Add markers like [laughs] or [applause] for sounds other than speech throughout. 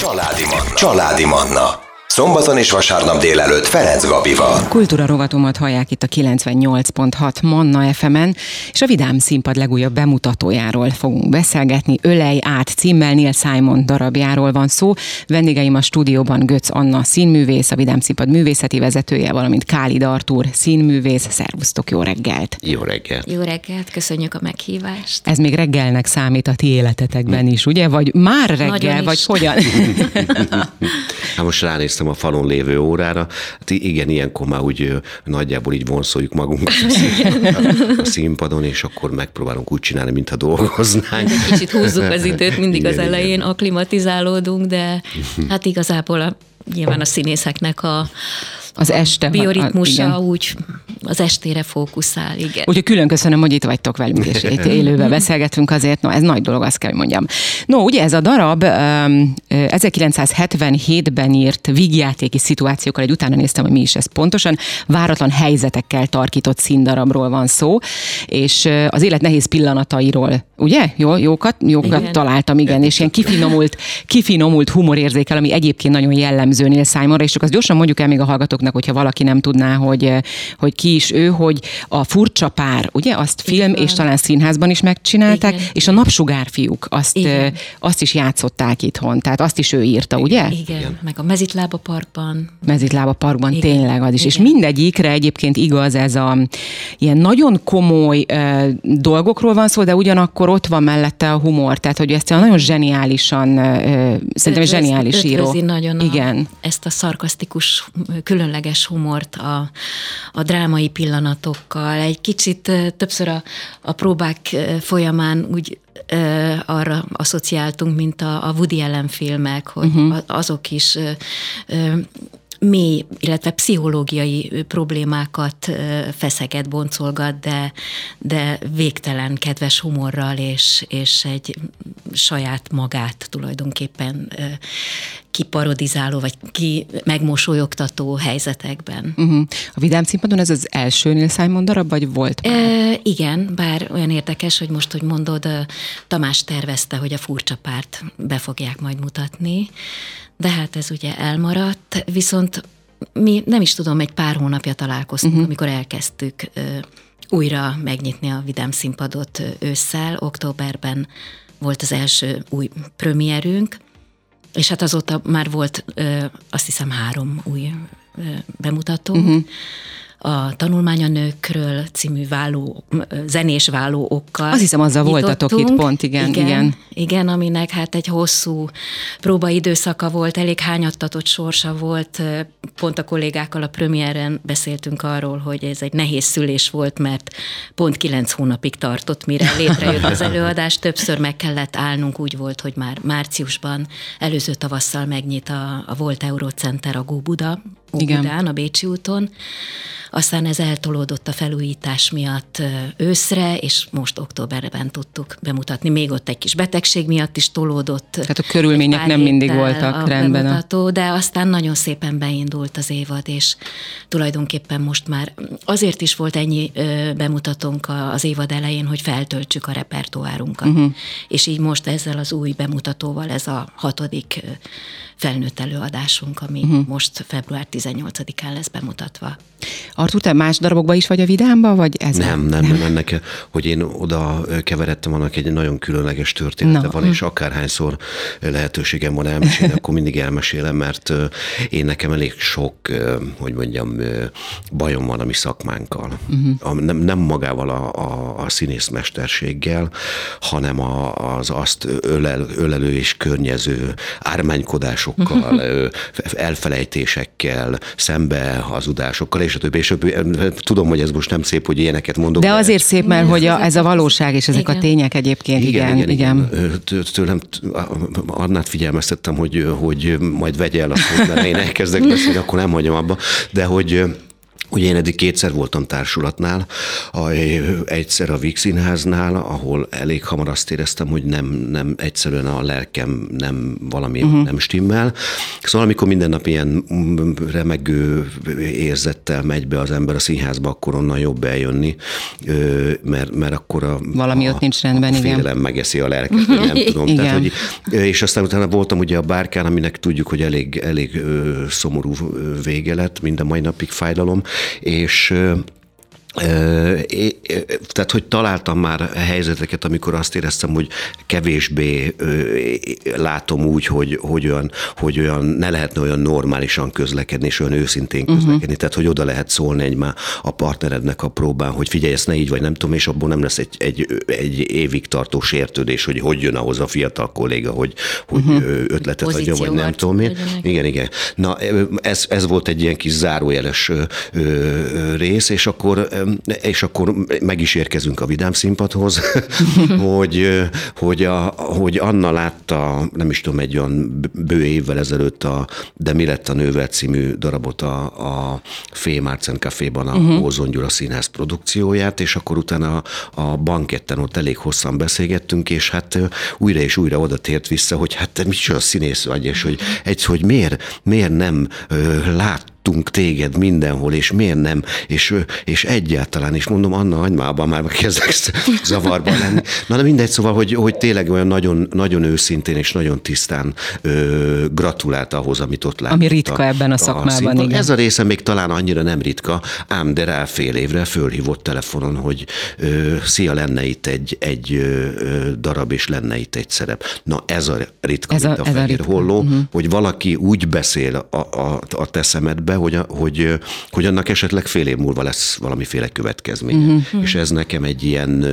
Családi Manna. Családi Manna. Szombaton és vasárnap délelőtt Ferenc Gabival. Kultúra rovatomat hallják itt a 98.6 Manna FM-en, és a Vidám Színpad legújabb bemutatójáról fogunk beszélgetni. Ölej át címmel Neil Simon darabjáról van szó. Vendégeim a stúdióban Götz Anna színművész, a Vidám Színpad művészeti vezetője, valamint Kálid Artúr színművész. Szervusztok, jó reggelt! Jó reggelt! Jó reggelt, köszönjük a meghívást. Ez még reggelnek számít a ti életetekben is, ugye? Vagy már reggel, Nagyon vagy is. hogyan? [laughs] [laughs] Hát most ránéztem a falon lévő órára, hát igen, ilyenkor már úgy nagyjából így vonszoljuk magunkat a, [laughs] szín, a színpadon, és akkor megpróbálunk úgy csinálni, mintha dolgoznánk. Egy kicsit húzzuk az időt, mindig Igen, az igen. elején aklimatizálódunk, de hát igazából a, nyilván a színészeknek a Az este. a- bioritmusa igen. úgy az estére fókuszál, igen. Úgyhogy külön köszönöm, hogy itt vagytok velünk, és itt [laughs] élőben beszélgetünk azért. No, ez nagy dolog, azt kell, hogy mondjam. No, ugye ez a darab öm, ö, 1977-ben írt vígjátéki szituációkkal, egy utána néztem, hogy mi is ez pontosan, váratlan helyzetekkel tarkított színdarabról van szó, és az élet nehéz pillanatairól, ugye? Jó, jókat, jókat Igen. találtam, igen, és ilyen kifinomult, kifinomult humorérzékel, ami egyébként nagyon jellemző Neil Simonra, és csak azt gyorsan mondjuk el még a hallgatóknak, hogyha valaki nem tudná, hogy, hogy ki is ő, hogy a furcsa pár, ugye, azt film van. és talán színházban is megcsinálták, Igen. és a napsugárfiúk azt, Igen. azt is játszották itthon, tehát azt is ő írta, ugye? Igen, meg a Mezitlába Parkban. Mezitlába Parkban Igen. tényleg az is. És Igen. mindegyikre egyébként igaz ez a ilyen nagyon komoly ö, dolgokról van szó, de ugyanakkor ott van mellette a humor, tehát hogy ezt nagyon zseniálisan, ö, szerintem Ötvöz- zseniális író. nagyon Igen. A, ezt a szarkasztikus, különleges humort a, a drámai pillanatokkal. Egy kicsit többször a, a próbák folyamán úgy ö, arra asszociáltunk, mint a, a Woody Allen filmek, hogy uh-huh. azok is ö, ö, mély, illetve pszichológiai problémákat feszeget, boncolgat, de, de végtelen kedves humorral és, és egy saját magát tulajdonképpen kiparodizáló, vagy ki megmosolyogtató helyzetekben. Uh-huh. A Vidám színpadon ez az első Neil Simon darab, vagy volt már? E, igen, bár olyan érdekes, hogy most, hogy mondod, Tamás tervezte, hogy a furcsa párt be fogják majd mutatni, de hát ez ugye elmaradt, viszont mi nem is tudom, egy pár hónapja találkoztunk, uh-huh. amikor elkezdtük ö, újra megnyitni a Vidám színpadot ősszel, októberben volt az első új premierünk, és hát azóta már volt ö, azt hiszem három új ö, bemutató. Uh-huh. A Tanulmány a nőkről című váló, zenés váló okkal. Azt hiszem, azzal voltatok nyitottunk. itt pont, igen, igen. igen. Igen, aminek hát egy hosszú próbaidőszaka volt, elég hányattatott sorsa volt. Pont a kollégákkal a premiéren beszéltünk arról, hogy ez egy nehéz szülés volt, mert pont kilenc hónapig tartott, mire létrejött az előadás. Többször meg kellett állnunk, úgy volt, hogy már márciusban, előző tavasszal megnyit a, a Volt Eurocenter a Góbuda, Igen. Óbudán, a Bécsi úton. Aztán ez eltolódott a felújítás miatt őszre, és most októberben tudtuk bemutatni. Még ott egy kis betegség miatt is tolódott. Tehát a körülmények nem mindig voltak a rendben a- Bemutató, de aztán nagyon szépen beindult az évad, és tulajdonképpen most már azért is volt ennyi bemutatónk az évad elején, hogy feltöltsük a repertoárunkat. Uh-huh. És így most ezzel az új bemutatóval ez a hatodik felnőtt előadásunk, ami uh-huh. most február 18-án lesz bemutatva. Artur, te más darabokban is vagy a Vidámba, vagy ez? Nem, nem, nem, ennek, hogy én oda keveredtem, annak egy nagyon különleges története Na. van, és akárhányszor lehetőségem van elmesélni, akkor mindig elmesélem, mert én nekem elég sok, hogy mondjam, bajom van a mi szakmánkkal. Uh-huh. A, nem, nem magával a, a, a színészmesterséggel, hanem a, az azt ölel, ölelő és környező ármánykodásokkal, [laughs] ö, elfelejtésekkel, szembehazudásokkal, és a többi, és a többi. Tudom, hogy ez most nem szép, hogy ilyeneket mondok. De azért szép, mert hogy a, ez a valóság, és ezek a tények egyébként, igen, igen. igen. Tőlem Annát figyelmeztettem, hogy, hogy majd vegye el a szót, mert én elkezdek beszélni, akkor nem hagyom abba. De hogy Ugye én eddig kétszer voltam társulatnál, a, egyszer a Víg Színháznál, ahol elég hamar azt éreztem, hogy nem, nem egyszerűen a lelkem nem valami uh-huh. nem stimmel. Szóval amikor minden nap ilyen remegő érzettel megy be az ember a színházba, akkor onnan jobb eljönni, mert, mert akkor a, valami a, ott nincs rendben, a félelem igen. megeszi a lelket, nem [laughs] tudom. Igen. Tehát, hogy, és aztán utána voltam ugye a bárkán, aminek tudjuk, hogy elég, elég szomorú vége lett, mind a mai napig fájdalom, és tehát, hogy találtam már helyzeteket, amikor azt éreztem, hogy kevésbé látom úgy, hogy, hogy, olyan, hogy olyan, ne lehetne olyan normálisan közlekedni, és olyan őszintén mhm. közlekedni. Uh-huh. Tehát, hogy oda lehet szólni egy már a partnerednek a próbán, hogy figyelj, ezt ne így vagy nem tudom, és abból nem lesz egy, egy, egy évig tartó sértődés, hogy hogy jön ahhoz a fiatal kolléga, hogy, hogy uh-huh. ötletet adja, vagy nem tudom én. Igen, igen. Na, ez, ez volt egy ilyen kis zárójeles rész, és akkor és akkor meg is érkezünk a vidám színpadhoz, [laughs] hogy, hogy, a, hogy Anna látta, nem is tudom, egy olyan bő évvel ezelőtt a De mi lett a nővel című darabot a, a Fé Márcen Caféban a uh-huh. Ózon Gyula színház produkcióját, és akkor utána a, a banketten ott elég hosszan beszélgettünk, és hát újra és újra oda tért vissza, hogy hát te micsoda színész vagy, és hogy, egy, hogy miért, miért nem lát láttunk téged mindenhol, és miért nem, és, és egyáltalán, és mondom, Anna agymában már kezdek [laughs] zavarban lenni. Na de mindegy, szóval, hogy, hogy tényleg olyan nagyon, nagyon őszintén és nagyon tisztán ö, gratulált ahhoz, amit ott láttam. Ami ritka a, ebben a szakmában, a igen. Ez a része még talán annyira nem ritka, ám de rá fél évre fölhívott telefonon, hogy ö, szia, lenne itt egy, egy ö, darab, és lenne itt egy szerep. Na ez a ritka, ez a, a, ez a ritka. holló, uh-huh. hogy valaki úgy beszél a, a, a te szemedbe, hogy, hogy, hogy annak esetleg fél év múlva lesz valamiféle következménye. Uh-huh. És ez nekem egy ilyen,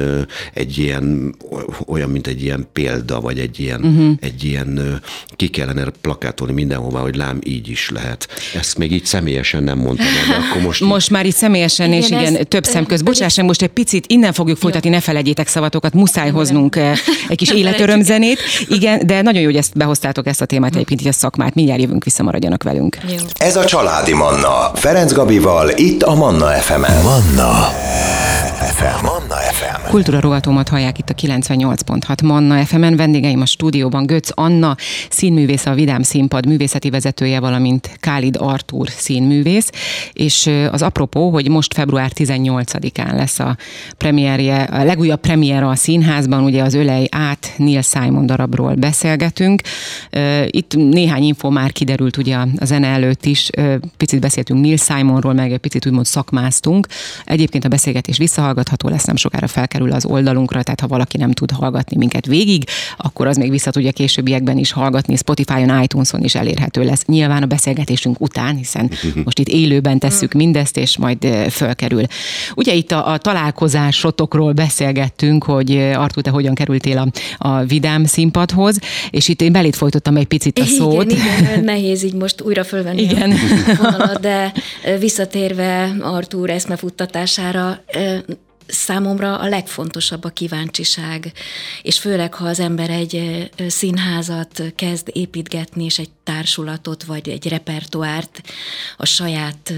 egy ilyen, olyan, mint egy ilyen példa, vagy egy ilyen, uh-huh. egy ilyen ki kellene plakátolni mindenhova, hogy lám, így is lehet. Ezt még így személyesen nem mondtam, de akkor most... Most már így személyesen, igen, és igen, ez, több szemköz. Bocsáss, most egy picit innen fogjuk folytatni, ne felejtjétek szavatokat, muszáj hoznunk egy kis életörömzenét. Igen, de nagyon jó, hogy ezt behoztátok ezt a témát egyébként, így a szakmát. Mindjárt jövünk vissza, maradjanak velünk. Jó. Ez a Családi Manna. Ferenc Gabival, itt a Manna FM-en. Manna FM. Manna FM. Kultúra rovatomat hallják itt a 98.6 Manna FM-en. Vendégeim a stúdióban Götz Anna, színművész, a Vidám Színpad művészeti vezetője, valamint Kálid Artúr színművész. És az apropó, hogy most február 18-án lesz a premierje, a legújabb premier a színházban, ugye az Ölej át Neil Simon darabról beszélgetünk. Itt néhány info már kiderült ugye a zene előtt is, picit beszéltünk Neil Simonról, meg egy picit úgymond szakmáztunk. Egyébként a beszélgetés visszahallgatható lesz, nem sokára felkerül az oldalunkra, tehát ha valaki nem tud hallgatni minket végig, akkor az még vissza tudja későbbiekben is hallgatni, Spotify-on, iTunes-on is elérhető lesz. Nyilván a beszélgetésünk után, hiszen [laughs] most itt élőben tesszük mindezt, és majd fölkerül. Ugye itt a, a találkozásotokról beszélgettünk, hogy Artú, te hogyan kerültél a, a Vidám színpadhoz, és itt én belét folytottam egy picit a szót. Igen, igen, [laughs] nehéz így most újra fölvenni igen. [laughs] vonalat, de visszatérve Artúr eszmefuttatására, számomra a legfontosabb a kíváncsiság, és főleg, ha az ember egy színházat kezd építgetni, és egy társulatot, vagy egy repertoárt a saját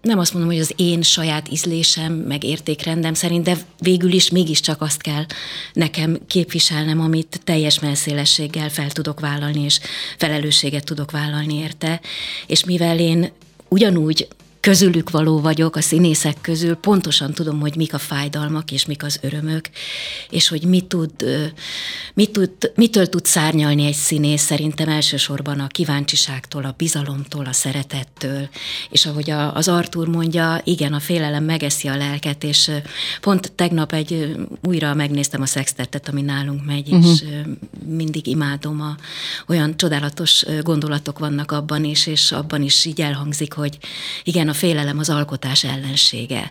nem azt mondom, hogy az én saját ízlésem, meg értékrendem szerint, de végül is mégiscsak azt kell nekem képviselnem, amit teljes melszélességgel fel tudok vállalni, és felelősséget tudok vállalni érte. És mivel én ugyanúgy közülük való vagyok, a színészek közül, pontosan tudom, hogy mik a fájdalmak és mik az örömök, és hogy mit tud, mit tud, mitől tud szárnyalni egy színész, szerintem elsősorban a kíváncsiságtól, a bizalomtól, a szeretettől, és ahogy a, az Artur mondja, igen, a félelem megeszi a lelket, és pont tegnap egy újra megnéztem a szextettet, ami nálunk megy, uh-huh. és mindig imádom, a, olyan csodálatos gondolatok vannak abban is, és abban is így elhangzik, hogy igen, a félelem az alkotás ellensége.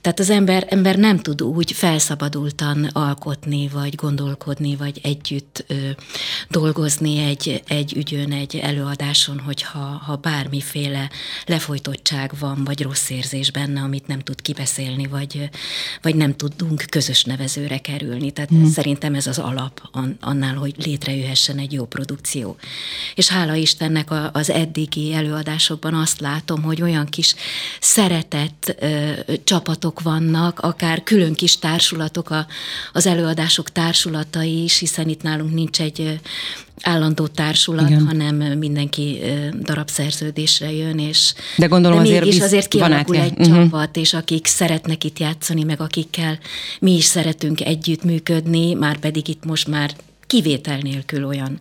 Tehát az ember, ember nem tud úgy felszabadultan alkotni, vagy gondolkodni, vagy együtt ö, dolgozni egy, egy ügyön, egy előadáson, hogyha ha bármiféle lefolytottság van, vagy rossz érzés benne, amit nem tud kibeszélni, vagy, vagy nem tudunk közös nevezőre kerülni. Tehát mm. szerintem ez az alap annál, hogy létrejöhessen egy jó produkció. És hála Istennek az eddigi előadásokban azt látom, hogy olyan kis és szeretett ö, csapatok vannak, akár külön kis társulatok, a, az előadások társulatai is, hiszen itt nálunk nincs egy állandó társulat, Igen. hanem mindenki darabszerződésre jön, és de gondolom de azért, mégis azért kialakul egy uh-huh. csapat, és akik szeretnek itt játszani, meg akikkel mi is szeretünk együttműködni, már pedig itt most már kivétel nélkül olyan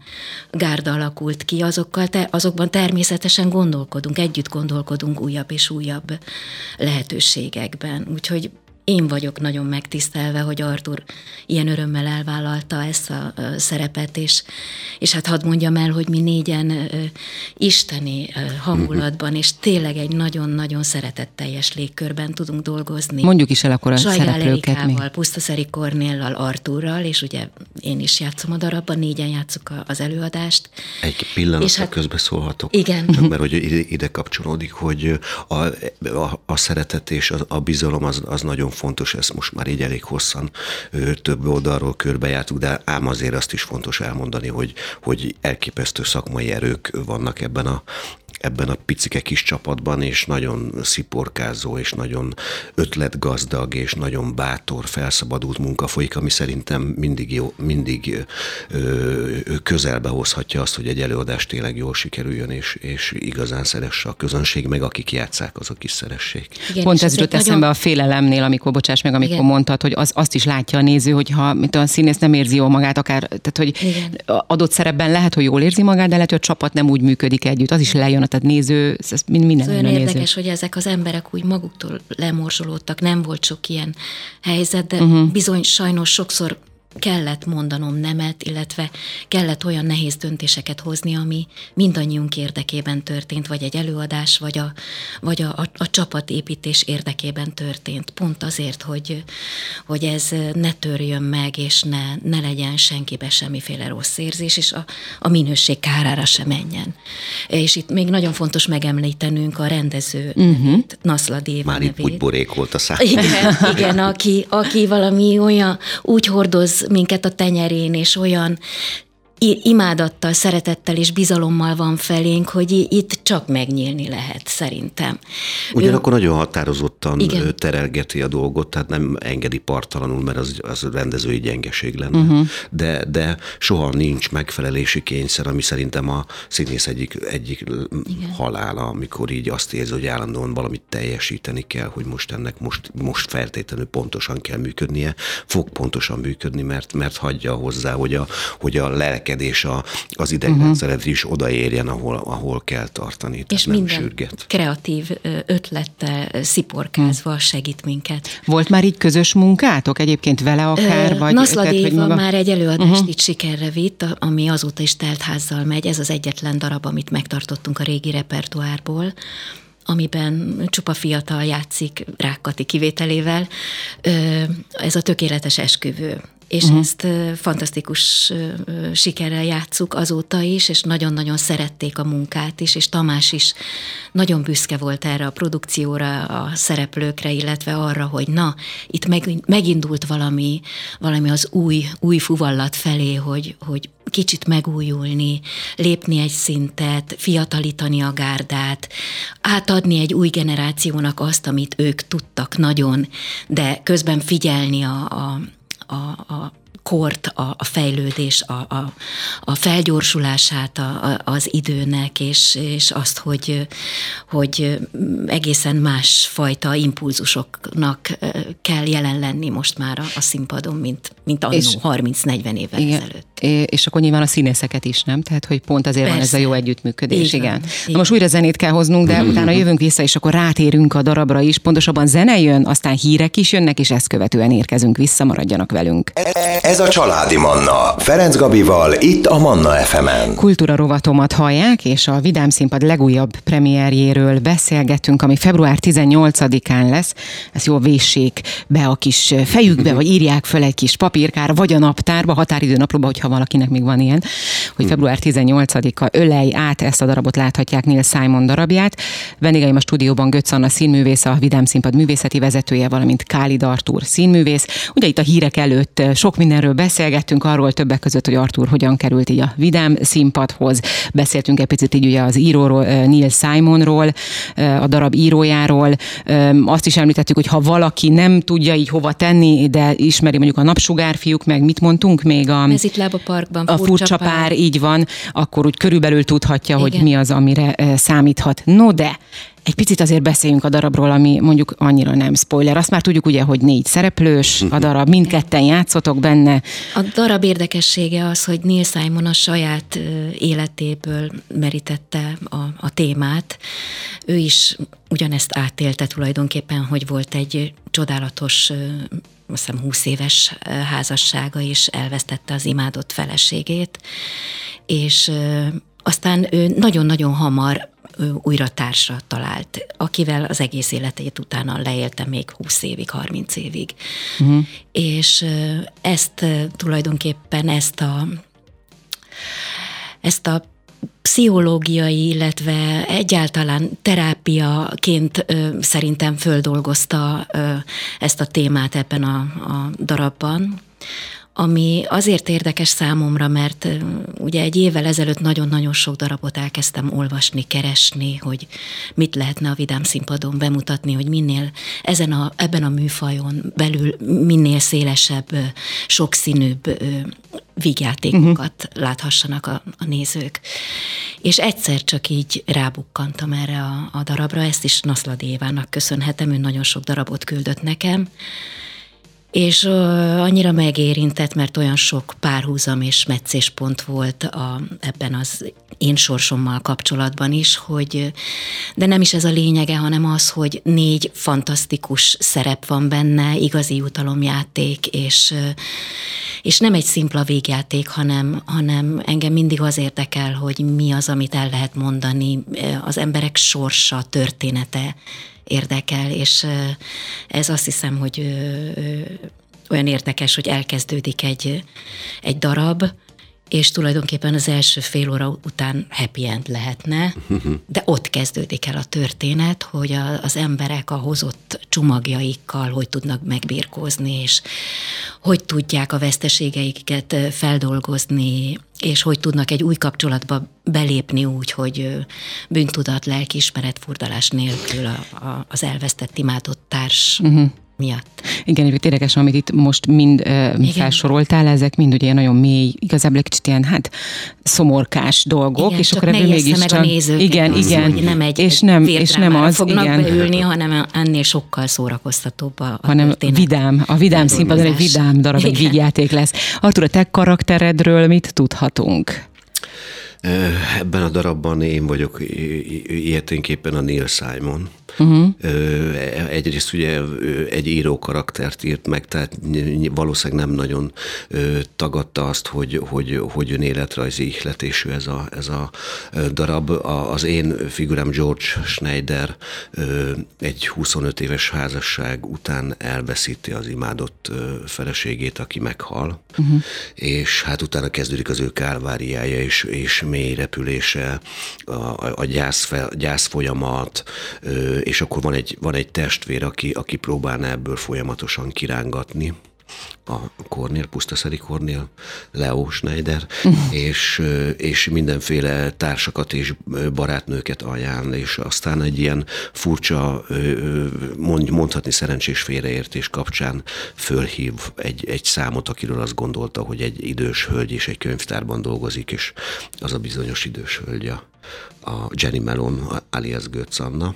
gárda alakult ki, azokkal te, azokban természetesen gondolkodunk, együtt gondolkodunk újabb és újabb lehetőségekben. Úgyhogy én vagyok nagyon megtisztelve, hogy Artur ilyen örömmel elvállalta ezt a szerepet, és, és hát hadd mondjam el, hogy mi négyen isteni hangulatban, és tényleg egy nagyon-nagyon szeretetteljes légkörben tudunk dolgozni. Mondjuk is el akkor a Sajgál szereplőket Erikával, Pusztaszeri Kornéllal, Arturral, és ugye én is játszom a darabban, négyen játszuk az előadást. Egy pillanatra és hát, közbeszólhatok. Igen. Csak mert hogy ide, ide kapcsolódik, hogy a, a, a szeretet és a, a bizalom az, az nagyon fontos, ezt most már így elég hosszan több oldalról körbejártuk, de ám azért azt is fontos elmondani, hogy, hogy elképesztő szakmai erők vannak ebben a, ebben a picike kis csapatban, és nagyon sziporkázó, és nagyon ötletgazdag, és nagyon bátor, felszabadult munka folyik, ami szerintem mindig, jó, mindig ö, közelbe hozhatja azt, hogy egy előadás tényleg jól sikerüljön, és, és igazán szeresse a közönség, meg akik játszák, azok is szeressék. Igen, Pont ez jutott nagyon... eszembe a félelemnél, amikor, bocsáss meg, amikor Igen. mondtad, hogy az, azt is látja a néző, hogyha mint a színész nem érzi jól magát, akár, tehát hogy Igen. adott szerepben lehet, hogy jól érzi magát, de lehet, hogy a csapat nem úgy működik együtt. Az is lejön a tehát néző, ez minden ez olyan érdekes, hogy ezek az emberek úgy maguktól lemorzsolódtak, nem volt sok ilyen helyzet, de uh-huh. bizony sajnos sokszor kellett mondanom nemet, illetve kellett olyan nehéz döntéseket hozni, ami mindannyiunk érdekében történt, vagy egy előadás, vagy a, vagy a, a, a csapatépítés érdekében történt. Pont azért, hogy, hogy ez ne törjön meg, és ne, ne legyen senkibe semmiféle rossz érzés, és a, a minőség kárára se menjen. És itt még nagyon fontos megemlítenünk a rendező uh-huh. nevét, Naszla Déva Már nevét. itt úgy borékolt a szám. Igen, igen aki, aki valami olyan úgy hordoz minket a tenyerén, és olyan imádattal, szeretettel és bizalommal van felénk, hogy itt csak megnyílni lehet, szerintem. Ugyanakkor ő... nagyon határozottan Igen. terelgeti a dolgot, tehát nem engedi partalanul, mert az, az rendezői gyengeség lenne. Uh-huh. De, de soha nincs megfelelési kényszer, ami szerintem a színész egyik, egyik Igen. halála, amikor így azt érzi, hogy állandóan valamit teljesíteni kell, hogy most ennek most, most feltétlenül pontosan kell működnie, fog pontosan működni, mert, mert hagyja hozzá, hogy a, hogy a lelke növekedés a, az idegrendszeret uh-huh. is odaérjen, ahol, ahol kell tartani. És nem minden sürget. kreatív ötlettel sziporkázva segít minket. Volt már így közös munkátok egyébként vele akár? Ö, vagy Naszla Déva maga... már egy előadást uh-huh. itt sikerre vitt, ami azóta is teltházzal megy. Ez az egyetlen darab, amit megtartottunk a régi repertoárból amiben csupa fiatal játszik Rákkati kivételével. Ez a tökéletes esküvő és uh-huh. ezt fantasztikus sikerrel játszuk azóta is, és nagyon-nagyon szerették a munkát is, és Tamás is nagyon büszke volt erre a produkcióra, a szereplőkre, illetve arra, hogy na, itt megindult valami, valami az új, új fuvallat felé, hogy, hogy kicsit megújulni, lépni egy szintet, fiatalítani a gárdát, átadni egy új generációnak azt, amit ők tudtak nagyon, de közben figyelni a, a a, a kort, a, a fejlődés, a, a, a felgyorsulását a, a, az időnek, és, és azt, hogy, hogy egészen másfajta impulzusoknak kell jelen lenni most már a, a színpadon, mint, mint annó 30-40 évvel igen, ezelőtt. És akkor nyilván a színészeket is, nem? Tehát, hogy pont azért Persze. van ez a jó együttműködés, igen. Van, Na most újra zenét kell hoznunk, de utána jövünk vissza, és akkor rátérünk a darabra is. Pontosabban zene jön, aztán hírek is jönnek, és ezt követően érkezünk vissza, maradjanak velünk. Ez a Családi Manna. Ferenc Gabival, itt a Manna FM-en. Kultúra rovatomat hallják, és a Vidám Színpad legújabb premierjéről beszélgetünk, ami február 18-án lesz. Ezt jól véssék be a kis fejükbe, vagy írják föl egy kis papírkára, vagy a naptárba, határidő naplóba, hogyha valakinek még van ilyen, hogy február 18-a ölej át ezt a darabot láthatják Neil Simon darabját. Vendégeim a stúdióban Götz Anna színművész, a Vidám Színpad művészeti vezetője, valamint Káli Artúr színművész. Ugye itt a hírek előtt sok minden mindenről beszélgettünk, arról többek között, hogy Artur hogyan került így a vidám színpadhoz. Beszéltünk egy picit így ugye az íróról, Neil Simonról, a darab írójáról. Azt is említettük, hogy ha valaki nem tudja így hova tenni, de ismeri mondjuk a napsugárfiúk, meg mit mondtunk még a... Mezitlába parkban, a furcsa pár, így van, akkor úgy körülbelül tudhatja, Igen. hogy mi az, amire számíthat. No de, egy picit azért beszéljünk a darabról, ami mondjuk annyira nem spoiler. Azt már tudjuk ugye, hogy négy szereplős a darab, mindketten játszotok benne. A darab érdekessége az, hogy Neil Simon a saját életéből merítette a, a témát. Ő is ugyanezt átélte tulajdonképpen, hogy volt egy csodálatos azt hiszem 20 éves házassága, és elvesztette az imádott feleségét, és aztán ő nagyon-nagyon hamar újra társra talált, akivel az egész életét utána leélte még 20 évig, 30 évig. Uh-huh. És ezt tulajdonképpen ezt a ezt a pszichológiai, illetve egyáltalán terápiaként ö, szerintem földolgozta ö, ezt a témát ebben a, a darabban ami azért érdekes számomra, mert ugye egy évvel ezelőtt nagyon-nagyon sok darabot elkezdtem olvasni, keresni, hogy mit lehetne a Vidám színpadon bemutatni, hogy minél ezen a, ebben a műfajon belül minél szélesebb, sokszínűbb vígjátékokat uh-huh. láthassanak a, a nézők. És egyszer csak így rábukkantam erre a, a darabra, ezt is Naszladi Évának köszönhetem, ő nagyon sok darabot küldött nekem, és annyira megérintett, mert olyan sok párhuzam és meccéspont volt a, ebben az én sorsommal kapcsolatban is, hogy de nem is ez a lényege, hanem az, hogy négy fantasztikus szerep van benne, igazi jutalomjáték, és, és nem egy szimpla végjáték, hanem, hanem engem mindig az érdekel, hogy mi az, amit el lehet mondani, az emberek sorsa, története, érdekel, és ez azt hiszem, hogy olyan érdekes, hogy elkezdődik egy, egy darab, és tulajdonképpen az első fél óra után happy end lehetne, de ott kezdődik el a történet, hogy a, az emberek a hozott csomagjaikkal hogy tudnak megbírkozni, és hogy tudják a veszteségeiket feldolgozni, és hogy tudnak egy új kapcsolatba belépni úgy, hogy bűntudat, lelkiismeret, furdalás nélkül a, a, az elvesztett imádott társ. Uh-huh miatt. Igen, egy érdekes, amit itt most mind uh, felsoroltál, ezek mind ugye nagyon mély, igazából egy kicsit ilyen, hát szomorkás dolgok, igen, és akkor ebből mégis meg csak... a nézők, igen, az, igen, hogy nem egy és nem, és nem az, fognak igen. beülni, hanem ennél sokkal szórakoztatóbb a, a hanem történet. vidám, a vidám színpadon egy vidám darab, egy vígjáték lesz. Artur, a te karakteredről mit tudhatunk? Ebben a darabban én vagyok ilyeténképpen a Neil Simon. Uh-huh. Egyrészt ugye egy író karaktert írt meg, tehát valószínűleg nem nagyon tagadta azt, hogy, hogy, hogy önéletrajzi ihletésű ez a, ez a darab. Az én figurám George Schneider egy 25 éves házasság után elveszíti az imádott feleségét, aki meghal, uh-huh. és hát utána kezdődik az ő kálváriája és, és mély repülése, a, a gyász, gyász folyamat, és akkor van egy, van egy testvér, aki, aki próbálna ebből folyamatosan kirángatni. A Kornél, Pusztaszeri Kornél, Leo Schneider, [laughs] és, és mindenféle társakat és barátnőket ajánl, és aztán egy ilyen furcsa, mond, mondhatni szerencsés félreértés kapcsán fölhív egy, egy számot, akiről azt gondolta, hogy egy idős hölgy és egy könyvtárban dolgozik, és az a bizonyos idős hölgy a, a Jenny Melon alias Götz Anna,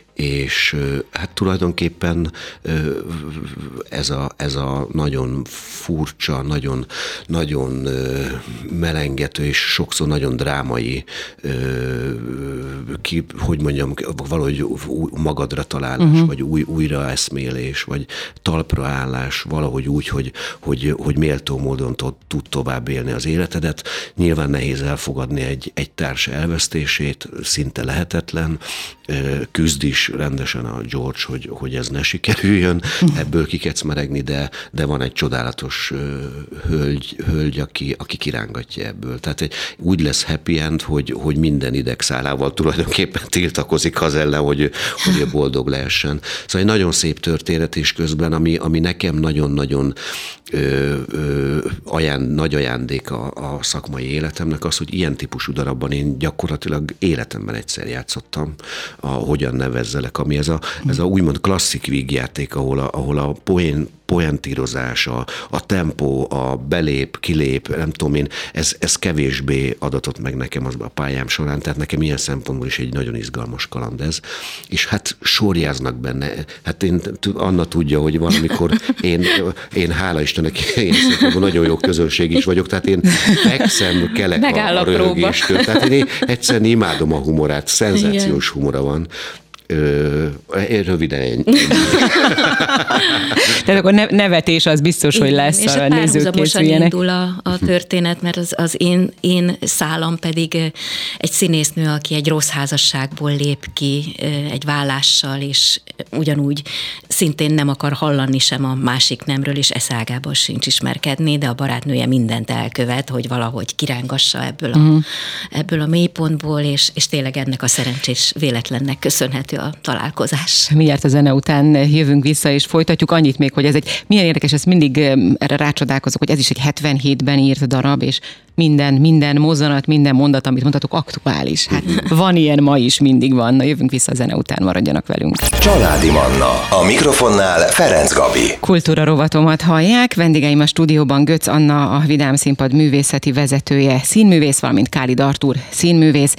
és hát tulajdonképpen ez a, ez a nagyon furcsa, nagyon, nagyon melengető és sokszor nagyon drámai, ki, hogy mondjam, valahogy magadra találás, uh-huh. vagy új, újraeszmélés, vagy talpraállás, valahogy úgy, hogy, hogy, hogy méltó módon tud tovább élni az életedet. Nyilván nehéz elfogadni egy, egy társ elvesztését, szinte lehetetlen, küzd is is rendesen a George, hogy, hogy ez ne sikerüljön, ebből kikecmeregni, de, de van egy csodálatos hölgy, hölgy aki, aki kirángatja ebből. Tehát egy, úgy lesz happy end, hogy, hogy minden idegszálával tulajdonképpen tiltakozik az ellen, hogy, hogy boldog lehessen. Szóval egy nagyon szép történet is közben, ami, ami nekem nagyon-nagyon ö, ö, aján, nagy ajándék a, a szakmai életemnek az, hogy ilyen típusú darabban én gyakorlatilag életemben egyszer játszottam, a hogyan nevezzelek, ami ez a, ez a úgymond klasszik vígjáték, ahol a, ahol a poén, poentírozás, a, a tempó, a belép, kilép, nem tudom én, ez, ez kevésbé adatott meg nekem az a pályám során, tehát nekem ilyen szempontból is egy nagyon izgalmas kaland ez. És hát sorjáznak benne. Hát én, Anna tudja, hogy valamikor én, én hála Istennek, én nagyon jó közönség is vagyok, tehát én fekszem, kelek Megáll a, a röhögéstől. Tehát én egyszerűen imádom a humorát, szenzációs Igen. humora van. Ö, röviden ennyi. [laughs] Tehát akkor nevetés az biztos, hogy lesz és a, a nézők készüljenek. indul a, a történet, mert az, az én, én szállam pedig egy színésznő, aki egy rossz házasságból lép ki egy vállással, és ugyanúgy szintén nem akar hallani sem a másik nemről, és eszágában sincs ismerkedni, de a barátnője mindent elkövet, hogy valahogy kirángassa ebből a, uh-huh. ebből a mélypontból, és, és tényleg ennek a szerencsés véletlennek köszönhető a találkozás. Miért a zene után jövünk vissza, és folytatjuk annyit még, hogy ez egy milyen érdekes, ezt mindig erre rácsodálkozok, hogy ez is egy 77-ben írt darab, és minden, minden mozzanat, minden mondat, amit mondhatok, aktuális. Hát [laughs] van ilyen ma is, mindig van. Na, jövünk vissza a zene után, maradjanak velünk. Családi Manna. A mikrofonnál Ferenc Gabi. Kultúra rovatomat hallják. Vendégeim a stúdióban Götz Anna, a Vidám Színpad művészeti vezetője, színművész, valamint Káli Artúr, színművész,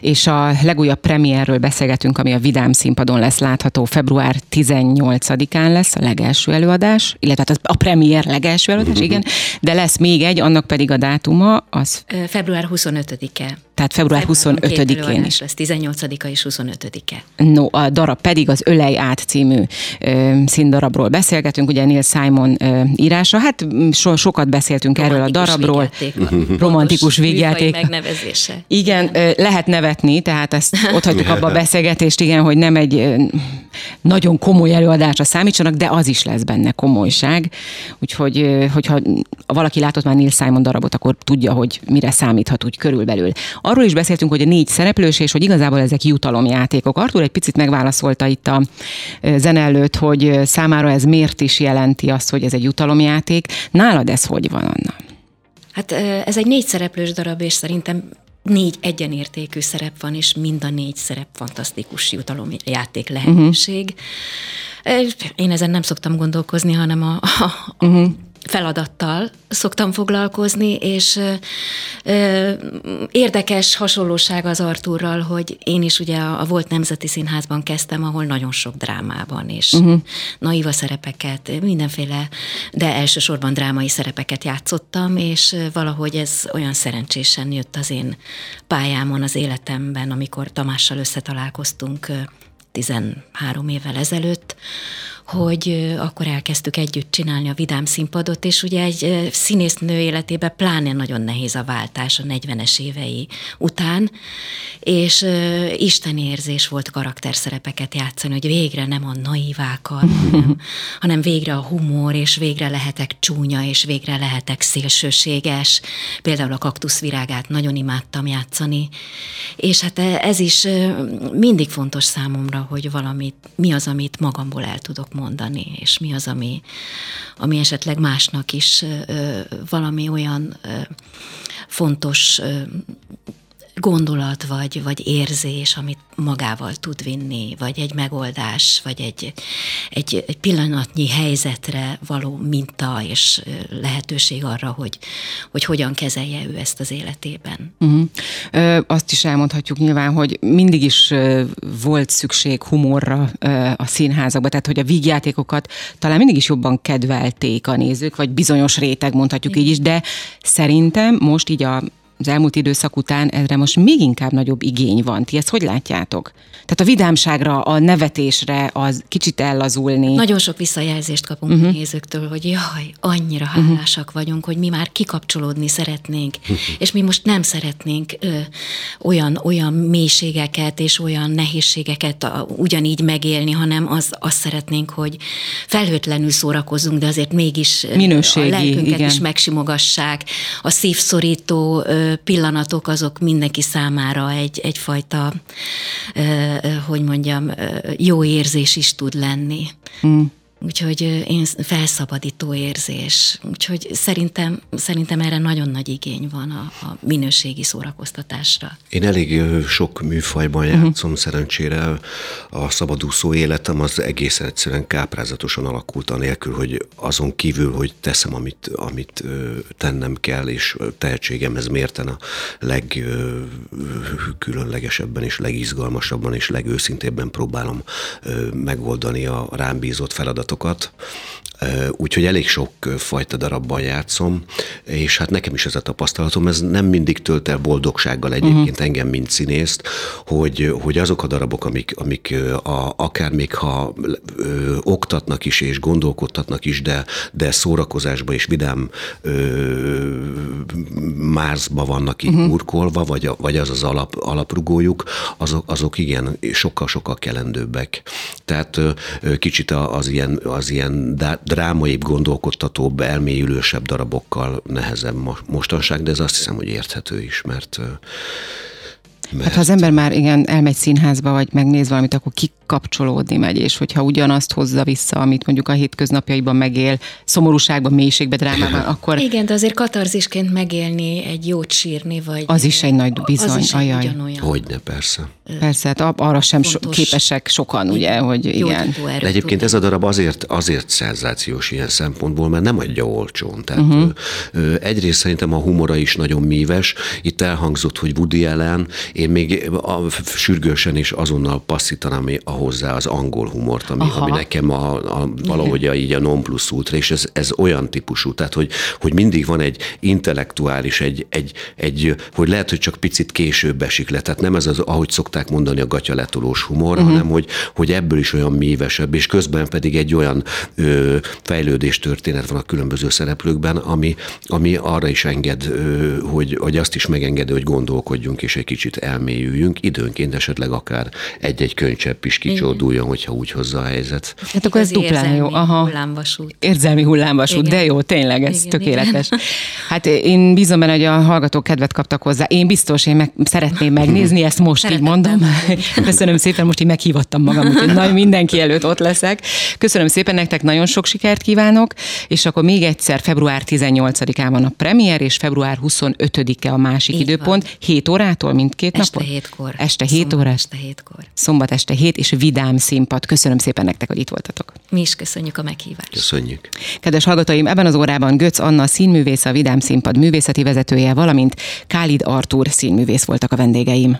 és a legújabb premierről beszélgetünk, ami a Vidám Színpadon lesz látható. Február 18-án lesz a legelső előadás, illetve hát a premier legelső előadás, igen, de lesz még egy, annak pedig a dátuma, az? Február 25-e. Tehát február 25-én is. lesz, 18-a és 25-e. No, a darab pedig az Ölej át című ö, színdarabról beszélgetünk, ugye Neil Simon ö, írása. Hát so, sokat beszéltünk erről a darabról. Vígjáték, romantikus vígjáték. megnevezése. Igen, igen. Ö, lehet nevetni, tehát ezt ott hagyjuk [laughs] abba a beszélgetést, igen, hogy nem egy ö, nagyon komoly előadásra számítsanak, de az is lesz benne komolyság. Úgyhogy, hogyha valaki látott már Neil Simon darabot, akkor tudja, hogy mire számíthat úgy körülbelül. Arról is beszéltünk, hogy a négy szereplős, és hogy igazából ezek jutalomjátékok. Artur egy picit megválaszolta itt a zene előtt, hogy számára ez miért is jelenti azt, hogy ez egy jutalomjáték. Nálad ez hogy van, Anna? Hát ez egy négy szereplős darab, és szerintem négy egyenértékű szerep van, és mind a négy szerep fantasztikus jutalomjáték lehetőség. Uh-huh. Én ezen nem szoktam gondolkozni, hanem a, a, uh-huh feladattal szoktam foglalkozni, és ö, érdekes hasonlóság az Artúrral, hogy én is ugye a, a Volt Nemzeti Színházban kezdtem, ahol nagyon sok drámában és uh-huh. naiva szerepeket, mindenféle, de elsősorban drámai szerepeket játszottam, és valahogy ez olyan szerencsésen jött az én pályámon, az életemben, amikor Tamással összetalálkoztunk 13 évvel ezelőtt, hogy akkor elkezdtük együtt csinálni a Vidám színpadot, és ugye egy színésznő életében pláne nagyon nehéz a váltás a 40-es évei után, és Isten érzés volt karakterszerepeket játszani, hogy végre nem a naivákat, hanem, [laughs] hanem végre a humor, és végre lehetek csúnya, és végre lehetek szélsőséges. Például a kaktuszvirágát nagyon imádtam játszani, és hát ez is mindig fontos számomra, hogy valamit, mi az, amit magamból el tudok mondani, és mi az, ami, ami esetleg másnak is valami olyan fontos gondolat vagy, vagy érzés, amit magával tud vinni, vagy egy megoldás, vagy egy, egy, egy pillanatnyi helyzetre való minta és lehetőség arra, hogy, hogy hogyan kezelje ő ezt az életében. Uh-huh. Ö, azt is elmondhatjuk nyilván, hogy mindig is volt szükség humorra a színházakban, tehát hogy a vígjátékokat talán mindig is jobban kedvelték a nézők, vagy bizonyos réteg mondhatjuk Igen. így is, de szerintem most így a az elmúlt időszak után erre most még inkább nagyobb igény van. Ti ezt hogy látjátok? Tehát a vidámságra, a nevetésre, az kicsit ellazulni. Nagyon sok visszajelzést kapunk uh-huh. nézőktől, hogy jaj, annyira hálásak uh-huh. vagyunk, hogy mi már kikapcsolódni szeretnénk, uh-huh. [laughs] és mi most nem szeretnénk ö, olyan, olyan mélységeket és olyan nehézségeket a, ugyanígy megélni, hanem az, azt szeretnénk, hogy felhőtlenül szórakozunk, de azért mégis Minőségi, a lelkünket igen. is megsimogassák. A szívszorító ö, pillanatok azok mindenki számára egy, egyfajta hogy mondjam, jó érzés is tud lenni. Mm. Úgyhogy én felszabadító érzés. Úgyhogy szerintem, szerintem erre nagyon nagy igény van a, a minőségi szórakoztatásra. Én elég sok műfajban uh-huh. játszom, szerencsére a szabadúszó életem az egészen egyszerűen káprázatosan alakult, anélkül, hogy azon kívül, hogy teszem, amit, amit tennem kell, és tehetségemhez mérten a legkülönlegesebben és legizgalmasabban és legőszintébben próbálom megoldani a rám bízott feladatot tokat úgyhogy elég sok fajta darabban játszom, és hát nekem is ez a tapasztalatom, ez nem mindig tölt el boldogsággal egyébként uh-huh. engem, mint színészt, hogy, hogy azok a darabok, amik, amik a, akár még ha ö, oktatnak is és gondolkodtatnak is, de, de szórakozásba és vidám ö, márzba vannak így uh-huh. burkolva, vagy, vagy az az alap, alaprugójuk, azok, azok igen, sokkal-sokkal kelendőbbek. Tehát ö, kicsit az ilyen az ilyen drámaibb, gondolkodtatóbb, elmélyülősebb darabokkal nehezebb mostanság, de ez azt hiszem, hogy érthető is, mert mert... Hát ha az ember már igen elmegy színházba, vagy megnéz valamit, akkor kikapcsolódni megy, és hogyha ugyanazt hozza vissza, amit mondjuk a hétköznapjaiban megél, szomorúságban, mélységben, drámában, akkor... Igen, de azért katarzisként megélni, egy jót sírni, vagy... Az is egy nagy bizony, az is ajaj. Ugyanolyan. Hogyne, persze. Persze, hát arra sem so, képesek sokan, ugye, hogy igen. De egyébként ez a darab azért, azért szenzációs ilyen szempontból, mert nem adja olcsón. Tehát uh-huh. egyrészt szerintem a humora is nagyon míves. Itt elhangzott, hogy Woody Allen, én még a, sürgősen is azonnal passzítanám a hozzá az angol humort, ami, ami nekem a, a, valahogy a, így a non plus ultra, és ez, ez olyan típusú, tehát hogy, hogy mindig van egy intellektuális, egy, egy, egy, hogy lehet, hogy csak picit később esik le, tehát nem ez az, ahogy szokták mondani, a gatyaletolós humor, uh-huh. hanem hogy, hogy ebből is olyan mívesebb, és közben pedig egy olyan ö, fejlődés történet van a különböző szereplőkben, ami, ami arra is enged, ö, hogy, hogy azt is megengedő, hogy gondolkodjunk, és egy kicsit elmélyüljünk, időnként esetleg akár egy-egy könycsepp is kicsorduljon, hogyha úgy hozza a helyzet. Hát akkor ez duplán jó. Aha. Hullámvasút. Érzelmi hullámvasút, igen. de jó, tényleg, ez igen, tökéletes. Igen. Hát én bízom benne, hogy a hallgatók kedvet kaptak hozzá. Én biztos, én meg, szeretném megnézni, ezt most Szeretettem. így mondom. [laughs] Köszönöm szépen, most így meghívattam magam, úgyhogy nagy mindenki előtt ott leszek. Köszönöm szépen nektek, nagyon sok sikert kívánok, és akkor még egyszer február 18-án van a premier, és február 25-e a másik így időpont, van. 7 órától mindkét este napon? Hétkor. Este 7 óra? Este 7-kor. Szombat este 7, és vidám színpad. Köszönöm szépen nektek, hogy itt voltatok. Mi is köszönjük a meghívást. Köszönjük. Kedves hallgatóim, ebben az órában Götz Anna színművész, a Vidám Színpad művészeti vezetője, valamint Kálid Artur színművész voltak a vendégeim.